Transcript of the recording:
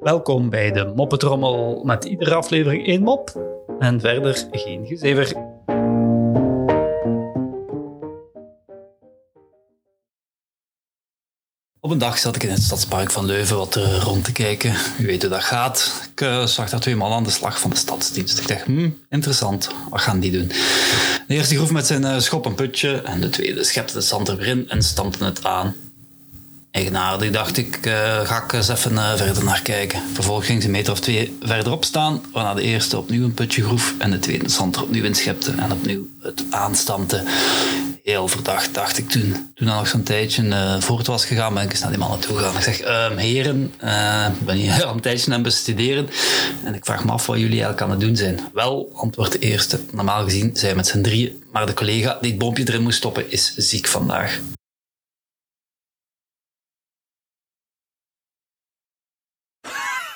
Welkom bij de Moppetrommel met iedere aflevering één mop en verder geen gezever. Op een dag zat ik in het stadspark van Leuven wat er rond te kijken. U weet hoe dat gaat. Ik uh, zag daar twee man aan de slag van de stadsdienst. Ik dacht, hmm, interessant, wat gaan die doen? De eerste groef met zijn uh, schop een putje en de tweede schepte de zand in en stampte het aan. Eigenaardig dacht ik, uh, ga ik eens even verder naar kijken. Vervolgens ging ze een meter of twee verderop staan, waarna de eerste opnieuw een putje groef en de tweede zand er opnieuw in schepte en opnieuw het aanstampte heel verdacht, dacht ik toen. Toen dat nog zo'n tijdje uh, voort was gegaan, ben ik eens naar die mannen toe gegaan. Ik zeg, uh, heren, ik ben hier al een tijdje aan het bestuderen en ik vraag me af wat jullie eigenlijk aan het doen zijn. Wel, antwoord de eerste. Normaal gezien zijn we met z'n drieën, maar de collega die het boompje erin moest stoppen is ziek vandaag.